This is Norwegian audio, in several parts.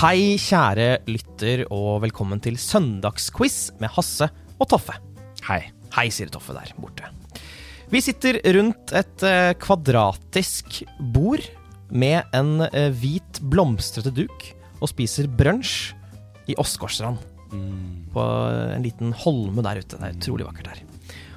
Hei, kjære lytter, og velkommen til Søndagsquiz med Hasse og Toffe. Hei. Hei, sier Toffe der borte. Vi sitter rundt et eh, kvadratisk bord med en eh, hvit, blomstrete duk og spiser brunsj i Åsgårdstrand. På en liten holme der ute. Det er utrolig vakkert her.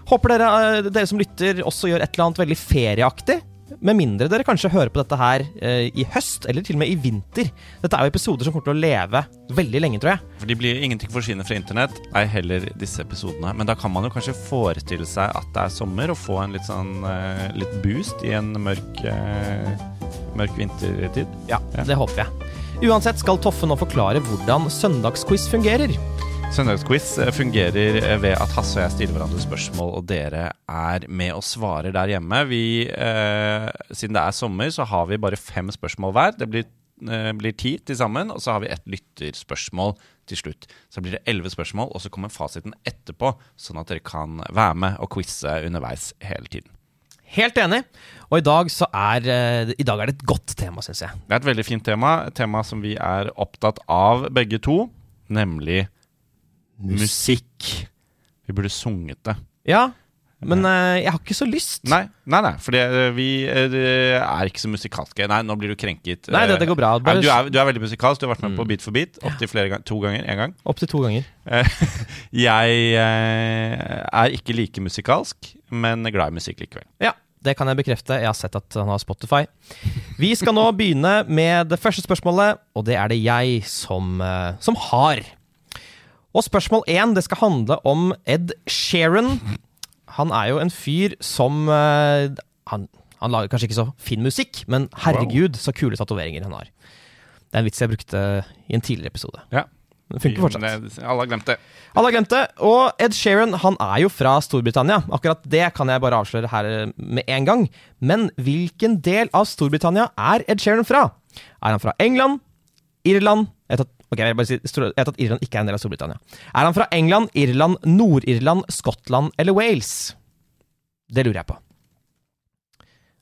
Håper dere, eh, dere som lytter også gjør et eller annet veldig ferieaktig. Med mindre dere kanskje hører på dette her eh, i høst, eller til og med i vinter. Dette er jo episoder som kommer til å leve veldig lenge, tror jeg. For de blir ingenting forsvinner fra internett, ei heller disse episodene. Men da kan man jo kanskje forestille seg at det er sommer, og få en litt sånn eh, litt boost i en mørk, eh, mørk vintertid. Ja, Det håper jeg. Uansett skal Toffe nå forklare hvordan søndagsquiz fungerer. Søndagsquiz eh, fungerer eh, ved at Hasse og jeg stiller hverandre spørsmål, og dere er med og svarer der hjemme. Vi, eh, siden det er sommer, så har vi bare fem spørsmål hver. Det blir, eh, blir ti til sammen, og så har vi et lytterspørsmål til slutt. Så blir det elleve spørsmål, og så kommer fasiten etterpå, sånn at dere kan være med og quize underveis hele tiden. Helt enig. Og i dag, så er, eh, i dag er det et godt tema, syns jeg. Det er et veldig fint tema, et tema som vi er opptatt av begge to, nemlig musikk. Vi burde sunget det. Ja, men eh, jeg har ikke så lyst. Nei, nei, nei for vi eh, er ikke så musikalske. Nei, nå blir du krenket. Nei, det- det går bra. Nei, Bare- du, er, du er veldig musikalsk. Du har vært med Mm. på Beat for beat opptil flere ganger. To ganger. Én gang. Opptil to ganger. Eh, Jeg eh, er ikke like musikalsk, men glad i musikk likevel. Ja, det kan jeg bekrefte. Jeg har sett at han har Spotify. Vi skal nå begynne med det første spørsmålet, og det er det jeg som, eh, som har. Og spørsmål én, det skal handle om Ed Sheeran. Han er jo en fyr som uh, han, han lager kanskje ikke så fin musikk, men herregud, så kule tatoveringer han har. Det er en vits jeg brukte i en tidligere episode. Ja. Det funker fortsatt. Alle har glemt det. Alle har glemt det. Og Ed Sheeran han er jo fra Storbritannia. Akkurat det kan jeg bare avsløre her med en gang. Men hvilken del av Storbritannia er Ed Sheeran fra? Er han fra England? Irland? Tar, ok, jeg vil bare si jeg tar at Irland ikke er en del av Storbritannia. Er han fra England, Irland, Nord-Irland, Skottland eller Wales? Det lurer jeg på.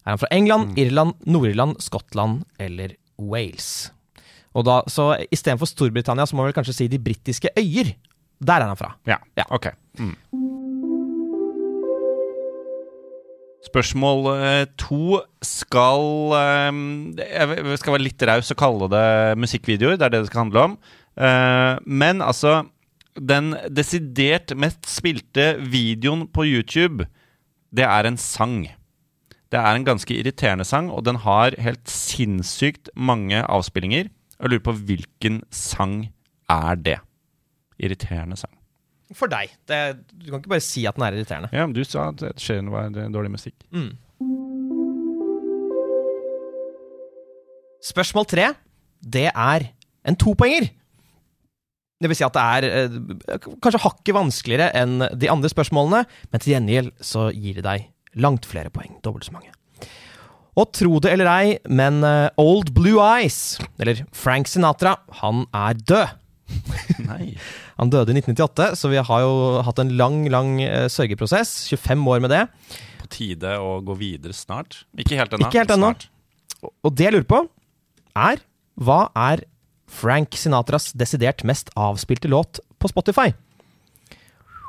Er han fra England, Irland, Nord-Irland, Skottland eller Wales? Og da, så Istedenfor Storbritannia så må man vel kanskje si de britiske øyer. Der er han fra. Ja, Ja. ok. Mm. Spørsmål eh, to skal eh, Jeg skal være litt raus og kalle det musikkvideoer. Det er det det skal handle om. Eh, men altså Den desidert mest spilte videoen på YouTube, det er en sang. Det er en ganske irriterende sang, og den har helt sinnssykt mange avspillinger. Jeg lurer på hvilken sang er det? Irriterende sang. For deg. Det, du kan ikke bare si at den er irriterende. Ja, men du sa at Ed Sheeran var eh, dårlig musikk. Spørsmål tre, det er en topoenger. Det vil si at det er eh, kanskje hakket vanskeligere enn de andre spørsmålene, men til gjengjeld så gir det deg langt flere poeng. Dobbelt så mange. Og tro det eller ei, men eh, Old Blue Eyes, eller Frank Sinatra, han er død. Nei. Han døde i 1998, så vi har jo hatt en lang, lang eh, sørgeprosess. 25 år med det. På tide å gå videre snart. Ikke helt ennå. Ikke helt ennå. Og det jeg lurer på, er hva er Frank Sinatras desidert mest avspilte låt på Spotify?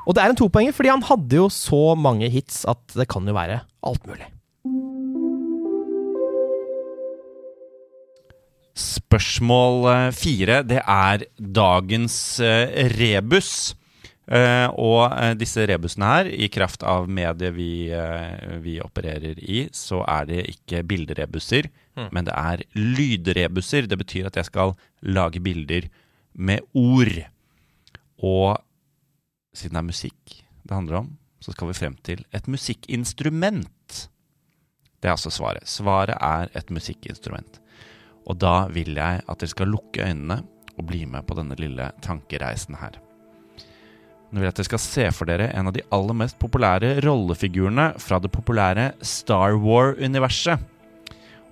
Og det er en topoenger, fordi han hadde jo så mange hits at det kan jo være alt mulig. Spørsmål eh, fire, det er dagens eh, rebus. Eh, og disse rebusene her, i kraft av mediet vi, vi opererer i, så er det ikke bilderebuser, men det er lydrebuser. Det betyr at jeg skal lage bilder med ord. Og siden det er musikk det handler om, så skal vi frem til et musikkinstrument. Det er altså svaret. Svaret er et musikkinstrument. Og da vil jeg at dere skal lukke øynene og bli med på denne lille tankereisen her. Nå vil jeg at dere skal se for dere en av de aller mest populære rollefigurene fra det populære Star War-universet.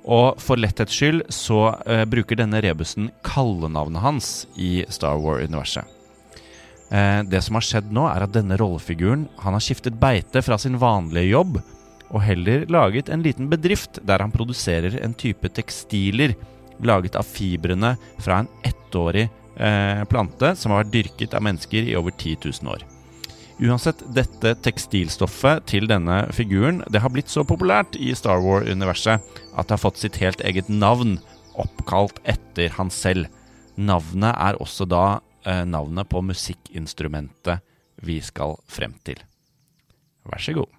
Og for letthets skyld så eh, bruker denne rebusen kallenavnet hans i Star War-universet. Eh, det som har skjedd nå, er at denne rollefiguren han har skiftet beite fra sin vanlige jobb og heller laget en liten bedrift der han produserer en type tekstiler laget av fibrene fra en ettårig eh, plante som har vært dyrket av mennesker i over 10 000 år. Uansett, dette tekstilstoffet til denne figuren det har blitt så populært i Star War-universet at det har fått sitt helt eget navn, oppkalt etter han selv. Navnet er også da eh, navnet på musikkinstrumentet vi skal frem til. Vær så god.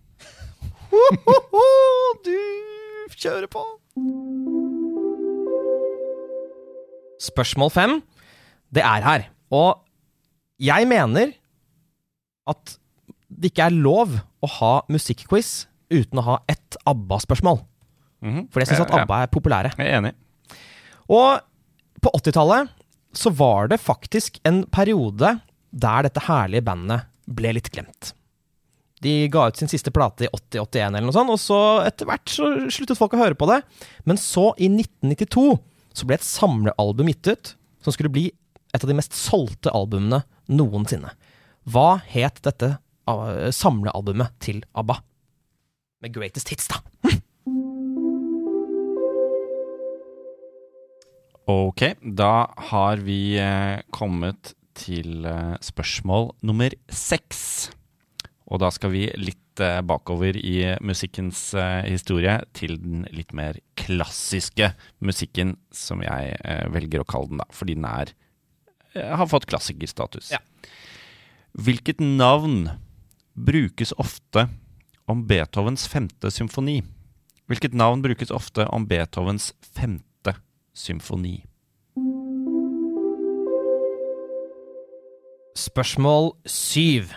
Du kjører på. Spørsmål fem, det er her. Og jeg mener at det ikke er lov å ha musikkquiz uten å ha ett ABBA-spørsmål. Mhm. For jeg syns at. ABBA er populære. Jeg er enig. Og på 80-tallet så var det faktisk en periode der dette herlige bandet ble litt glemt. De ga ut sin siste plate i 80-81 eller noe sånt, og så etter hvert så sluttet folk å høre på det. Men så, i 1992, så ble et samlealbum gitt ut, som skulle bli et av de mest solgte albumene noensinne. Hva het dette uh, samlealbumet til ABBA? Med Greatest Hits, da. Ok, da har vi eh, kommet til eh, spørsmål nummer seks. Og da skal vi litt eh, bakover i musikkens eh, historie til den litt mer klassiske musikken, som jeg eh, velger å kalle den, da, fordi den er har fått klassikerstatus. Ja. Hvilket navn brukes ofte om Beethovens femte symfoni? Hvilket navn brukes ofte om Beethovens femte symfoni? Spørsmål syv.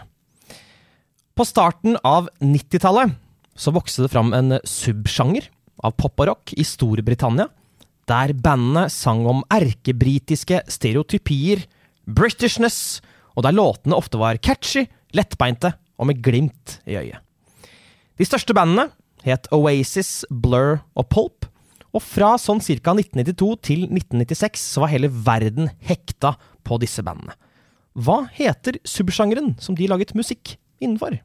På starten av 90-tallet så vokste det fram en subsjanger av pop og rock i Storbritannia, der bandene sang om erkebritiske stereotypier, Britishness, og der låtene ofte var catchy, lettbeinte og med glimt i øyet. De største bandene het Oasis, Blur og Pulp, og fra sånn ca. 1992 til 1996 så var hele verden hekta på disse bandene. Hva heter subsjangeren som de laget musikk innenfor?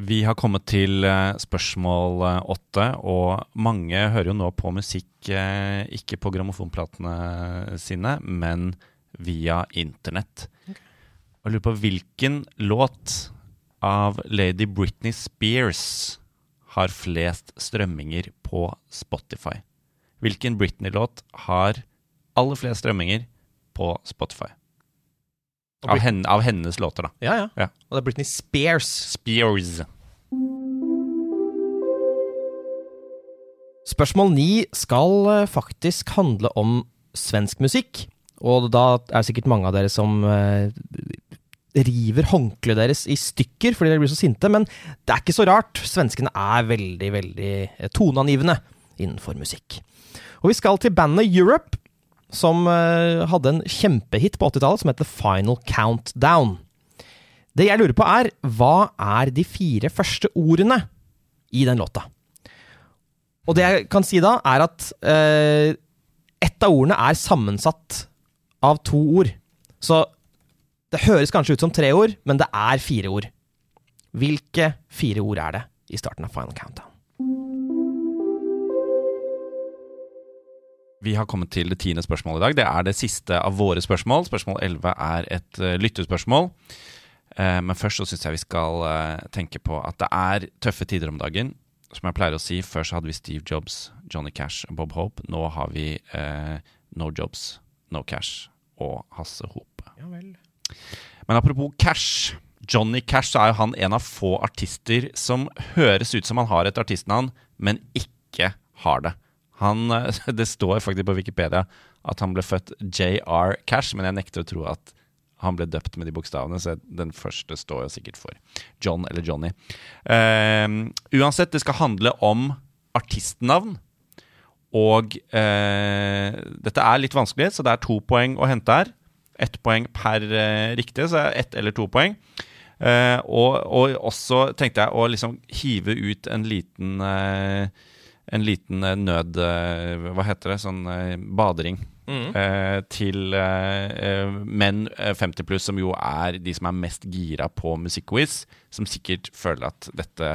Vi har kommet til eh, spørsmål eh, åtte, og mange hører jo nå på musikk eh, ikke på grammofonplatene sine, men via internett. Og jeg lurer på hvilken låt av Lady Britney Spears har flest strømminger på Spotify? Hvilken Britney-låt har aller flest strømminger på Spotify? Av, henne, av hennes låter, da. Ja, ja. Ja. Og det er Britney Spears. Spears. Spørsmål ni skal eh, faktisk handle om svensk musikk. Og da er det sikkert mange av dere som eh, river håndkleet deres i stykker fordi dere blir så sinte, men det er ikke så rart. Svenskene er veldig, veldig eh, toneangivende innenfor musikk. Og vi skal til bandet Europe, som eh, hadde en kjempehit på 80-tallet som heter Final Countdown. Det jeg lurer på er, hva er de fire første ordene i den låta? Og det jeg kan si da, er at eh, ett av ordene er sammensatt av to ord. Så det høres kanskje ut som tre ord, men det er fire ord. Hvilke fire ord er det i starten av Final Countdown? Vi har kommet til det tiende spørsmålet i dag. Det er det siste av våre spørsmål. Spørsmål 11 er et uh, lyttespørsmål. Uh, men først så syns jeg vi skal uh, tenke på at det er tøffe tider om dagen. Som jeg pleier å si, før så hadde vi Steve Jobs, Johnny Cash og Bob Hope. Nå har vi No Jobs, No Cash og Hasse Hope. Ja vel. Men apropos Cash. Johnny Cash så er jo han en av få artister som høres ut som han har et artistnavn, men ikke har det. Han, eh, det står faktisk på Wikipedia at han ble født JR Cash, men jeg nekter å tro at han ble døpt med de bokstavene, så den første står jo sikkert for John eller Johnny. Uh, uansett, det skal handle om artistnavn. Og uh, dette er litt vanskelig, så det er to poeng å hente her. Ett poeng per uh, riktig, så er ett eller to poeng. Uh, og, og, også tenkte jeg å liksom hive ut en liten En liten nød... hva heter det? Sånn badering. Mm. til menn 50 pluss, som jo er de som er mest gira på musikkquiz. Som sikkert føler at dette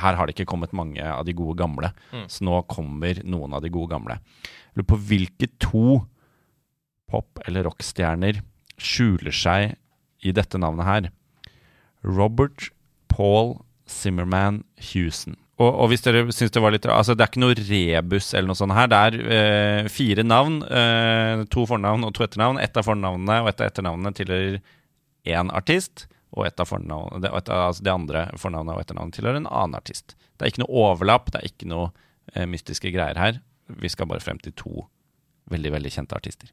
her har det ikke kommet mange av de gode gamle. Mm. Så nå kommer noen av de gode gamle. Lurer på hvilke to pop- eller rockstjerner skjuler seg i dette navnet her. Robert Paul Zimmerman Houston. Og, og hvis dere syns det var litt Altså, det er ikke noe rebus eller noe sånt her. Det er eh, fire navn. Eh, to fornavn og to etternavn. Ett av fornavnene og ett av etternavnene tilhører én artist og et av fornavn, det, altså det andre fornavnet og etternavnet tilhører en annen artist. Det er ikke noe overlapp, det er ikke noe eh, mystiske greier her. Vi skal bare frem til to veldig, veldig kjente artister.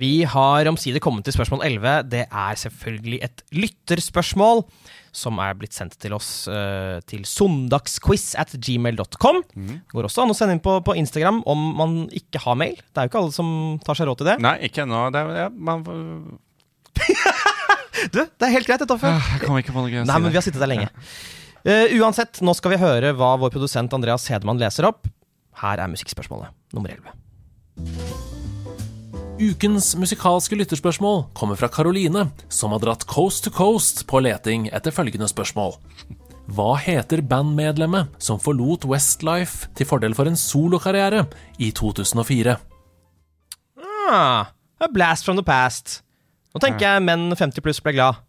Vi har omsider kommet til spørsmål 11. Det er selvfølgelig et lytterspørsmål som er blitt sendt til oss uh, til søndagsquiz at gmail.com. Mm. Går også an å sende inn på, på, Instagram om man ikke har mail. Det er jo ikke alle som tar seg råd til det. Nei, ikke ennå. Det, ja, man... du, det er helt greit, dette, Toffe. Jeg kommer ikke på noe gøy Nei, men vi har sittet der lenge. Uh, uansett, nå skal vi høre hva vår produsent Andreas Hedemann leser opp. Her er musikkspørsmålet nummer 11. Ukens musikalske lytterspørsmål kommer fra Caroline, som har dratt coast to coast på leting etter følgende spørsmål. Hva heter bandmedlemmet som forlot Westlife til fordel for en solokarriere i 2004? Ah, a blast from the past. Nå tenker jeg menn 50 pluss ble glad.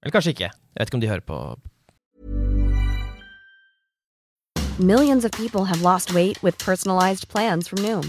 Eller kanskje ikke. Jeg vet ikke om de hører på Millions of people have lost weight with personalized plans from Noom.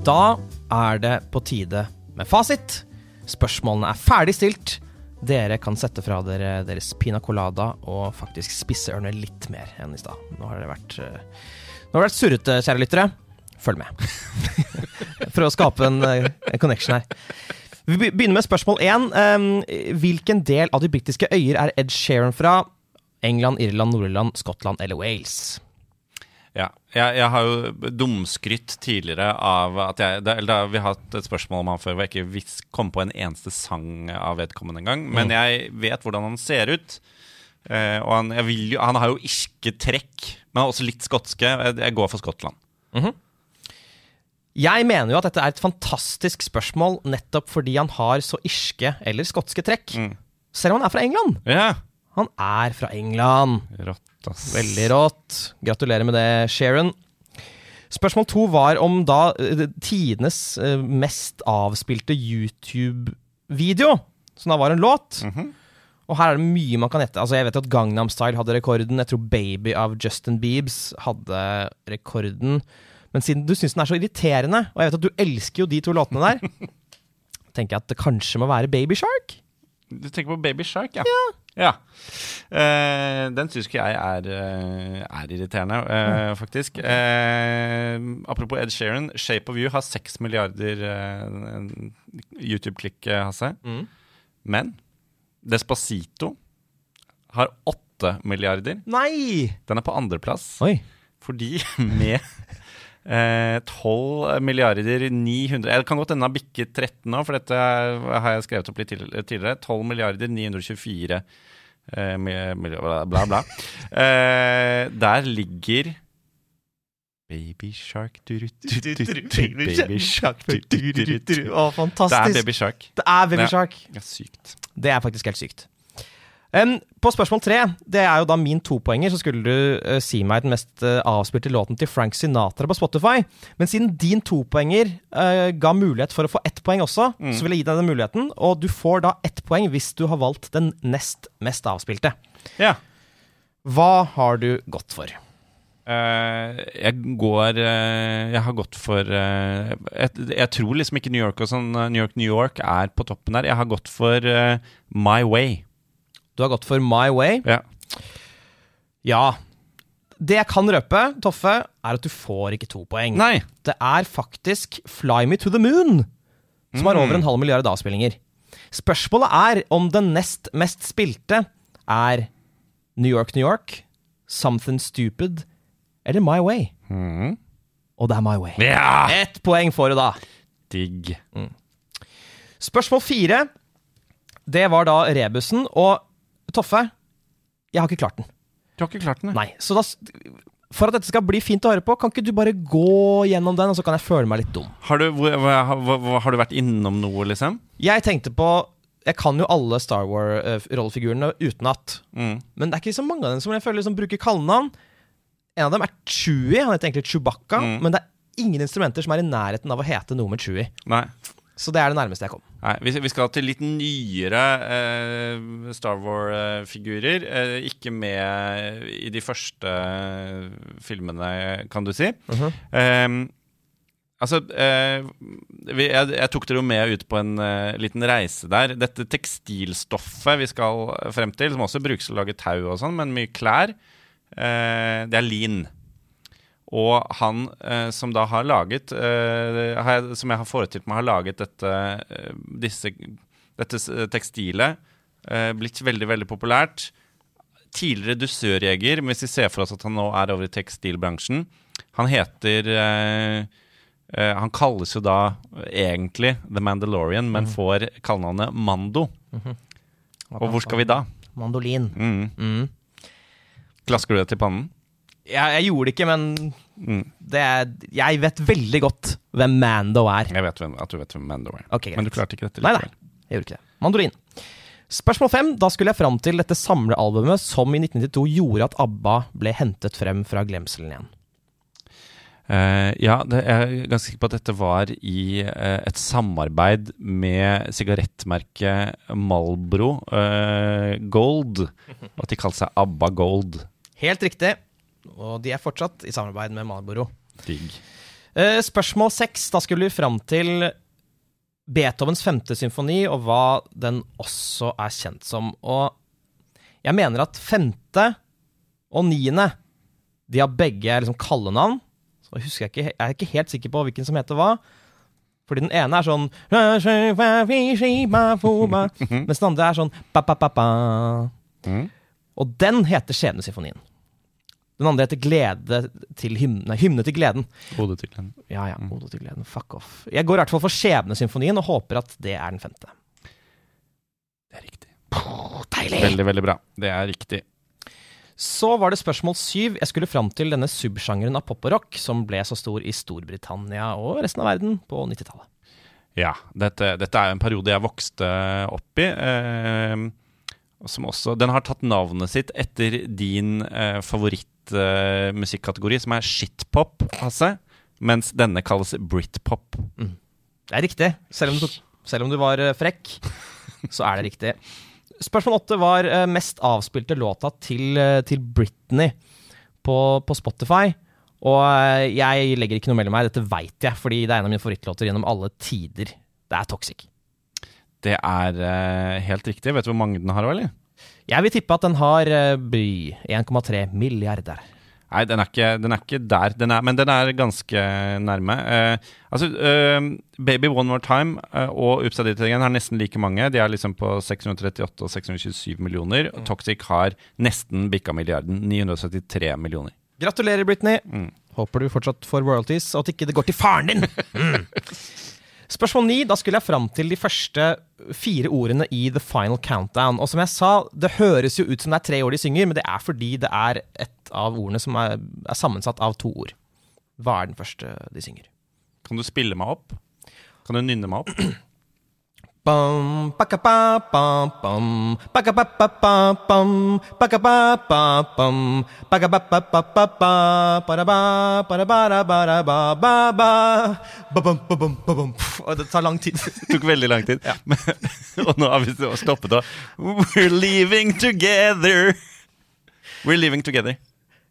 Da er det på tide med fasit. Spørsmålene er ferdig stilt. Dere kan sette fra dere deres pina colada og faktisk spisse ørene litt mer enn i stad. Nå har det vært, eh, nå vært surrete, kjære lyttere. Følg med. For å skape en, eh, en, connection her. Vi begynner med spørsmål én. Hvilken del av de britiske øyer er Ed Sheeran fra? England, Irland, Nord-Irland, Skottland eller Wales? Ja. Jeg, jeg, har jo dumskrytt tidligere av at jeg da, da, Vi har hatt et spørsmål om han før hvor jeg ikke vis, kom på en eneste sang av vedkommende engang. Men mm. jeg vet hvordan han ser ut. Eh, og han, jo, han, har jo irske trekk, men også litt skotske. Jeg, jeg går for Skottland. Mm -hmm. Jeg mener jo at dette er et fantastisk spørsmål nettopp fordi han har så irske eller skotske trekk. Mm. Selv om han er fra England. Ja. Han er fra England. Rått ass. Veldig rått. Gratulerer med det, Sharon. Spørsmål to var om da uh, tidenes uh, mest avspilte YouTube-video, som da var en låt. Mm -hmm. Og her er det mye man kan gjette. Altså, jeg vet at Gangnam Style hadde rekorden. Jeg tror Baby av Justin Biebs hadde rekorden. Men siden du syns den er så irriterende, og jeg vet at du elsker jo de to låtene der, tenker jeg at det kanskje må være Baby Shark. Du tenker på Baby Shark, ja? Ja. Ja. Uh, den syns ikke jeg er, uh, er irriterende, uh, faktisk. apropos Ed Sheeran. Shape of You har seks milliarder YouTube-klikk, Hasse. Mm. Men Despacito har åtte milliarder. Nei! Den er på andreplass. Fordi med 12 milliarder 900 Jeg kan godt hende den har bikket 13 nå, for dette har jeg skrevet opp litt tidligere. 12 milliarder 924 eh, bla, bla. Eh, der ligger Baby shark Baby shark Å. Å, Det er Baby shark. Det er Baby Shark. Er sykt. Det er faktisk helt sykt. Um, på spørsmål tre, det er jo da min topoenger, så skulle du uh, si meg den mest uh, avspilte låten til Frank Sinatra på Spotify. Men siden din topoenger uh, ga mulighet for å få ett poeng også, så vil jeg gi deg den muligheten. Og du får da ett poeng hvis du har valgt den nest mest avspilte. Ja. Hva har du gått for? Uh, jeg går uh, Jeg har gått for uh, jeg, jeg tror liksom ikke New York og sånn New York, New York er på toppen der. Jeg har gått for My Way. Du har gått for My Way. Ja. Ja. Det jeg kan røpe, Toffe, er at du får ikke to poeng. Nei. Det er faktisk Fly Me to the Moon som har over en halv milliard avspillinger. Spørsmålet er om den nest mest spilte er New York, New York, Something Stupid eller My Way. Og det er My Way. Ja! Ett poeng får du da. Digg. Spørsmål fire, det var da rebusen. Og Toffe, jeg har ikke klart den. Du har ikke klart den? Nei, så da For at dette skal bli fint å høre på, kan ikke du bare gå gjennom den, og så kan jeg føle meg litt dum? Har du, hvor, hva, har du vært innom noe, liksom? Jeg tenkte på Jeg kan jo alle Star Wars-rollefigurene utenat. Mm. Men det er ikke så mange av dem som jeg føler liksom bruker kallenavn. En av dem er Chewie. Han heter egentlig Chewbacca. Mm. Men det er ingen instrumenter som er i nærheten av å hete noe med Chewie. Nei. Så det er det nærmeste jeg kom. Nei, vi, skal til litt nyere eh, Star Wars-figurer. Eh, ikke med i de første filmene, kan du si. Eh, altså eh, vi, jeg, jeg tok dere jo med ut på en eh, liten reise der. Dette tekstilstoffet vi skal frem til, som også brukes til å lage tau og sånn, men mye klær, eh, det er lin. Og han eh, som da har laget eh, har Som jeg har forestilt meg har laget dette, eh, disse, dette tekstilet, eh, blitt veldig, veldig populært. Tidligere dusørjeger, men hvis vi ser for oss at han nå er over i tekstilbransjen Han heter eh, eh, Han kalles jo da egentlig The Mandalorian, men får kallenavnet Mando. Og hvor skal vi da? Mandolin. Mm. Mm. Klasker du deg til pannen? Jeg, jeg gjorde det ikke, men Mm. det er, jeg vet veldig godt hvem Mando er. Jeg vet hvem, at du vet hvem Mando er. Okay, men du klarte ikke dette Nei, nei, jeg gjorde ikke det. Mandolin. Spørsmål fem. Da skulle jeg fram til dette samlealbumet som i 1992 gjorde at ABBA ble hentet frem fra glemselen igjen. Uh, ja, det, jeg er ganske sikker på at dette var i uh, et samarbeid med sigarettmerket Malbro uh, Gold. Og at de kalte seg ABBA Gold. Helt riktig. Og de er fortsatt i samarbeid med Marlboro. Digg. Eh, spørsmål seks. Da skulle vi fram til Beethovens femte symfoni, og hva den også er kjent som. Og jeg mener at femte og niende de har begge liksom kallenavn. Så husker jeg, ikke, jeg er ikke helt sikker på hvilken som heter hva. Fordi den ene er sånn Mens den andre er sånn ba, ba, ba. Mm. Og den heter Skjebnesymfonien. Den andre heter Glede til hymne, nei, hymne til gleden. Hode til gleden. Ja, ja. Ode til gleden. Fuck off. Jeg går i hvert fall for Skjebnesymfonien og håper at det er den femte. Det er riktig. Deilig! Veldig, veldig bra. Det er riktig. Så var det spørsmål syv. Jeg skulle fram til denne subsjangeren av pop og rock som ble så stor i Storbritannia og resten av verden på 90-tallet. Ja, dette, dette er en periode jeg vokste opp i. Eh, som også, den har tatt navnet sitt etter din eh, favorittmusikkategori, som er shitpop, Hasse. Mens denne kalles britpop. Det er riktig. Selv om du, selv om du var eh, frekk, så er det riktig. Spørsmål åtte var eh, mest avspilte låta til, eh, til Britney på, på Spotify. Og eh, jeg legger ikke noe mellom meg, dette veit jeg, fordi det er en av mine favorittlåter gjennom alle tider. Det er Toxic. Det er eh, helt riktig. Vet du hvor mange den har, eller? Jeg vil tippe at den har eh, by 1,3 milliarder. Nei, den er ikke, den er ikke der, den er, men den er ganske nærme. Eh, altså, eh, Baby One More Time eh, og It Again har nesten like mange. De er liksom på 638 og 627 millioner. Mm. Toxic har nesten bikka milliarden. 973 millioner. Gratulerer, Britney. Håper du fortsatt får royalties, og at ikke det går til faren din. Mm. Spørsmål ni. Da skulle jeg fram til de første fire ordene i The Final Countdown. Og som jeg sa, det høres jo ut som det er tre ord de synger, men det er fordi det er et av ordene som er, er sammensatt av to ord. Hva er den første de synger? Kan du spille meg opp? Kan du nynne meg opp? Bum, bum, bum, bum. Og Det tar lang tid. Det tok veldig lang tid. Og nå har vi stoppet og We're leaving together. We're leaving together.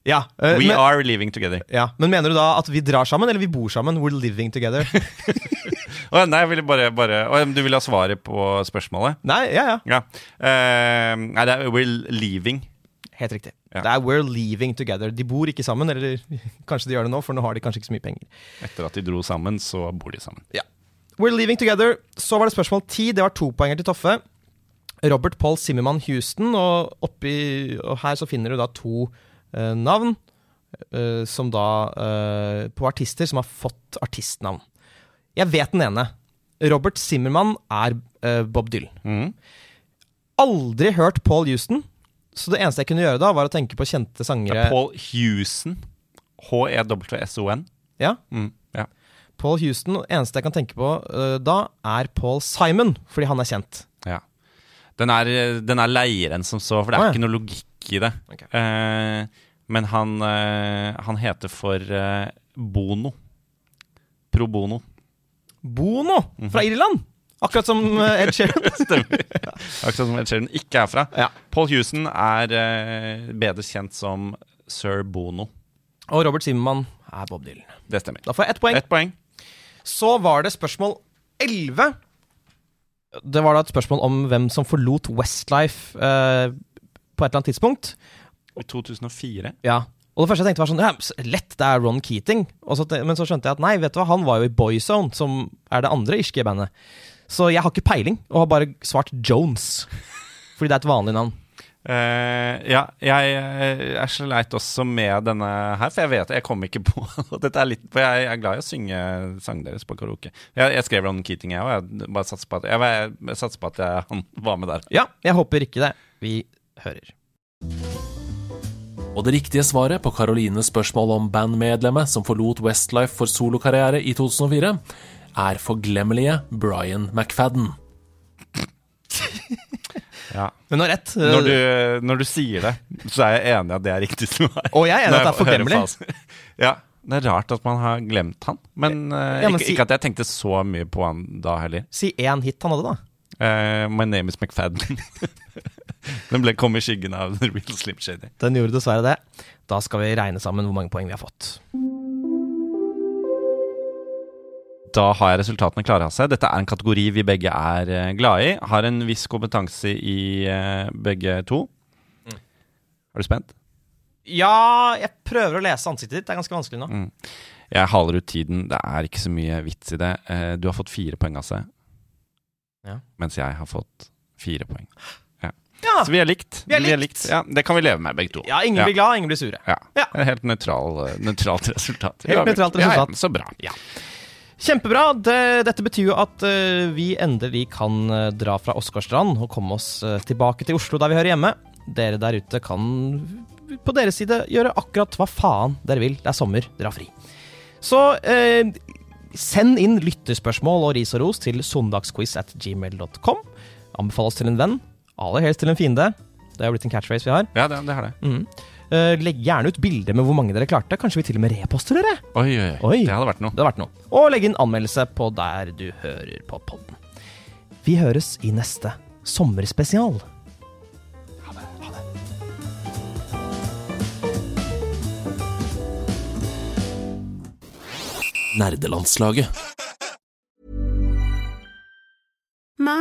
Ja, uh, We men, are leaving together. ja, men mener du da at vi drar sammen, eller vi bor sammen? We're living together. Å, nei, jeg ville bare, bare oh, Du vil ha svaret på spørsmålet? Nei, ja, ja. Ja. Uh, nei, det er We're leaving. Helt riktig. Ja. Det er we're leaving together. De bor ikke sammen, eller kanskje de gjør det nå, for nå har de kanskje ikke så mye penger. Etter at de dro sammen, så bor de sammen. Ja. We're leaving together. Så var det spørsmål ti. Det var to poenger til Toffe. Robert Paul Zimmermann Houston, og, oppi, og her så finner du da to uh, navn. uh, som da uh, På artister som har fått artistnavn. Jeg vet den ene. Robert Zimmermann er uh, Bob Dylan. Mm. Aldri hørt Paul Houston, så det eneste jeg kunne gjøre da, var å tenke på kjente Det sangere. er Paul Houston. H-e-w-s-o-n. Ja, Mm, ja. Paul Houston. Det eneste jeg kan tenke på uh, da, er Paul Simon, fordi han er kjent. Ja. Den er, den er leiere enn som så, for det er ah, ja. ikke noe logikk i det. Okay. Uh, men han, han heter for Bono. Pro Bono. Bono fra Irland! Akkurat som eh, Ed Sheeran. Stemmer. Akkurat som Ed Sheeran ikke er fra. Ja. Paul Houston er eh, bedre kjent som Sir Bono. Og Robert Zimmermann er Bob Dylan. Det stemmer. Da får jeg ett poeng. Et poeng. Så var det spørsmål 11. Det var da et spørsmål om hvem som forlot Westlife eh, på et eller annet tidspunkt. I 2004. Ja. Og det første jeg tenkte var sånn ja, Lett, det er Ron Keating. Så, men så skjønte jeg at nei, vet du hva, han var jo i Boyzone, som er det andre irske bandet. Så jeg har ikke peiling, og har bare svart Jones. Fordi det er et vanlig navn. Uh, ja, jeg, Er jeg sleit også med denne her, for jeg vet jeg kom ikke på dette er litt, For jeg, jeg er glad i å synge sangene deres på karaoke. Jeg, jeg skrev Ron Keating, jeg òg. Jeg bare satser på at, jeg, satser på at han var med der. Ja, jeg håper ikke det. Vi hører. Og det riktige svaret på Karolines spørsmål om bandmedlemmet som forlot Westlife for solokarriere i 2004, er forglemmelige Brian McFadden. Ja. Hun har rett. Når, du, når du sier det, så er jeg enig i at det er riktig svar. Og jeg er enig at det er forglemmelig. Ja, det er rart at man har glemt han. Men, eh, Ja, men ikke, si- ikke at jeg tenkte så mye på han da heller. Si én hit han hadde, da. Uh, my name is McFadden. Den ble kom i skyggen av The Real Slim Shady. Den gjorde dessverre det. Da skal vi regne sammen hvor mange poeng vi har fått. Da har jeg resultatene klare av seg. Dette er en kategori vi begge er glad glade i. Har en viss kompetanse i eh, begge to. Mm. Er du spent? Ja, jeg prøver å lese ansiktet ditt. Det er ganske vanskelig nå. Mm. Jeg haler ut tiden. Det er ikke så mye vits i det. Eh, Du har fått fire poeng av seg, Ja. mens jeg har fått fire poeng. Ja. Så vi er likt. Vi er likt. Ja, Det kan vi leve med, begge to. Ja, ingen blir glad, ingen blir sure. Ja. Et helt nøytral, eh, nøytralt resultat. Helt nøytralt resultat. så bra. Kjempebra. Det, dette betyr jo at eh, vi endelig kan eh, dra fra Åsgårdstrand og komme oss tilbake til Oslo, der vi hører hjemme. Dere der ute kan på deres side gjøre akkurat hva faen dere vil. Det er sommer, dere har fri. Så eh, send inn lytterspørsmål og ris og ros til søndagsquiz at gmail.com. Anbefal oss til en venn. Aller helst til en fiende. Det har blitt en catchphrase vi har. Ja, det, det har det. Mhm. Eh, legg gjerne ut bilder med hvor mange dere klarte. Kanskje vi til og med reposter dere? Oi, oi, oi. Det hadde vært noe. Det hadde vært noe. Og legg inn anmeldelse på der du hører på podden. Vi høres i neste sommerspesial. Nerdelandslaget.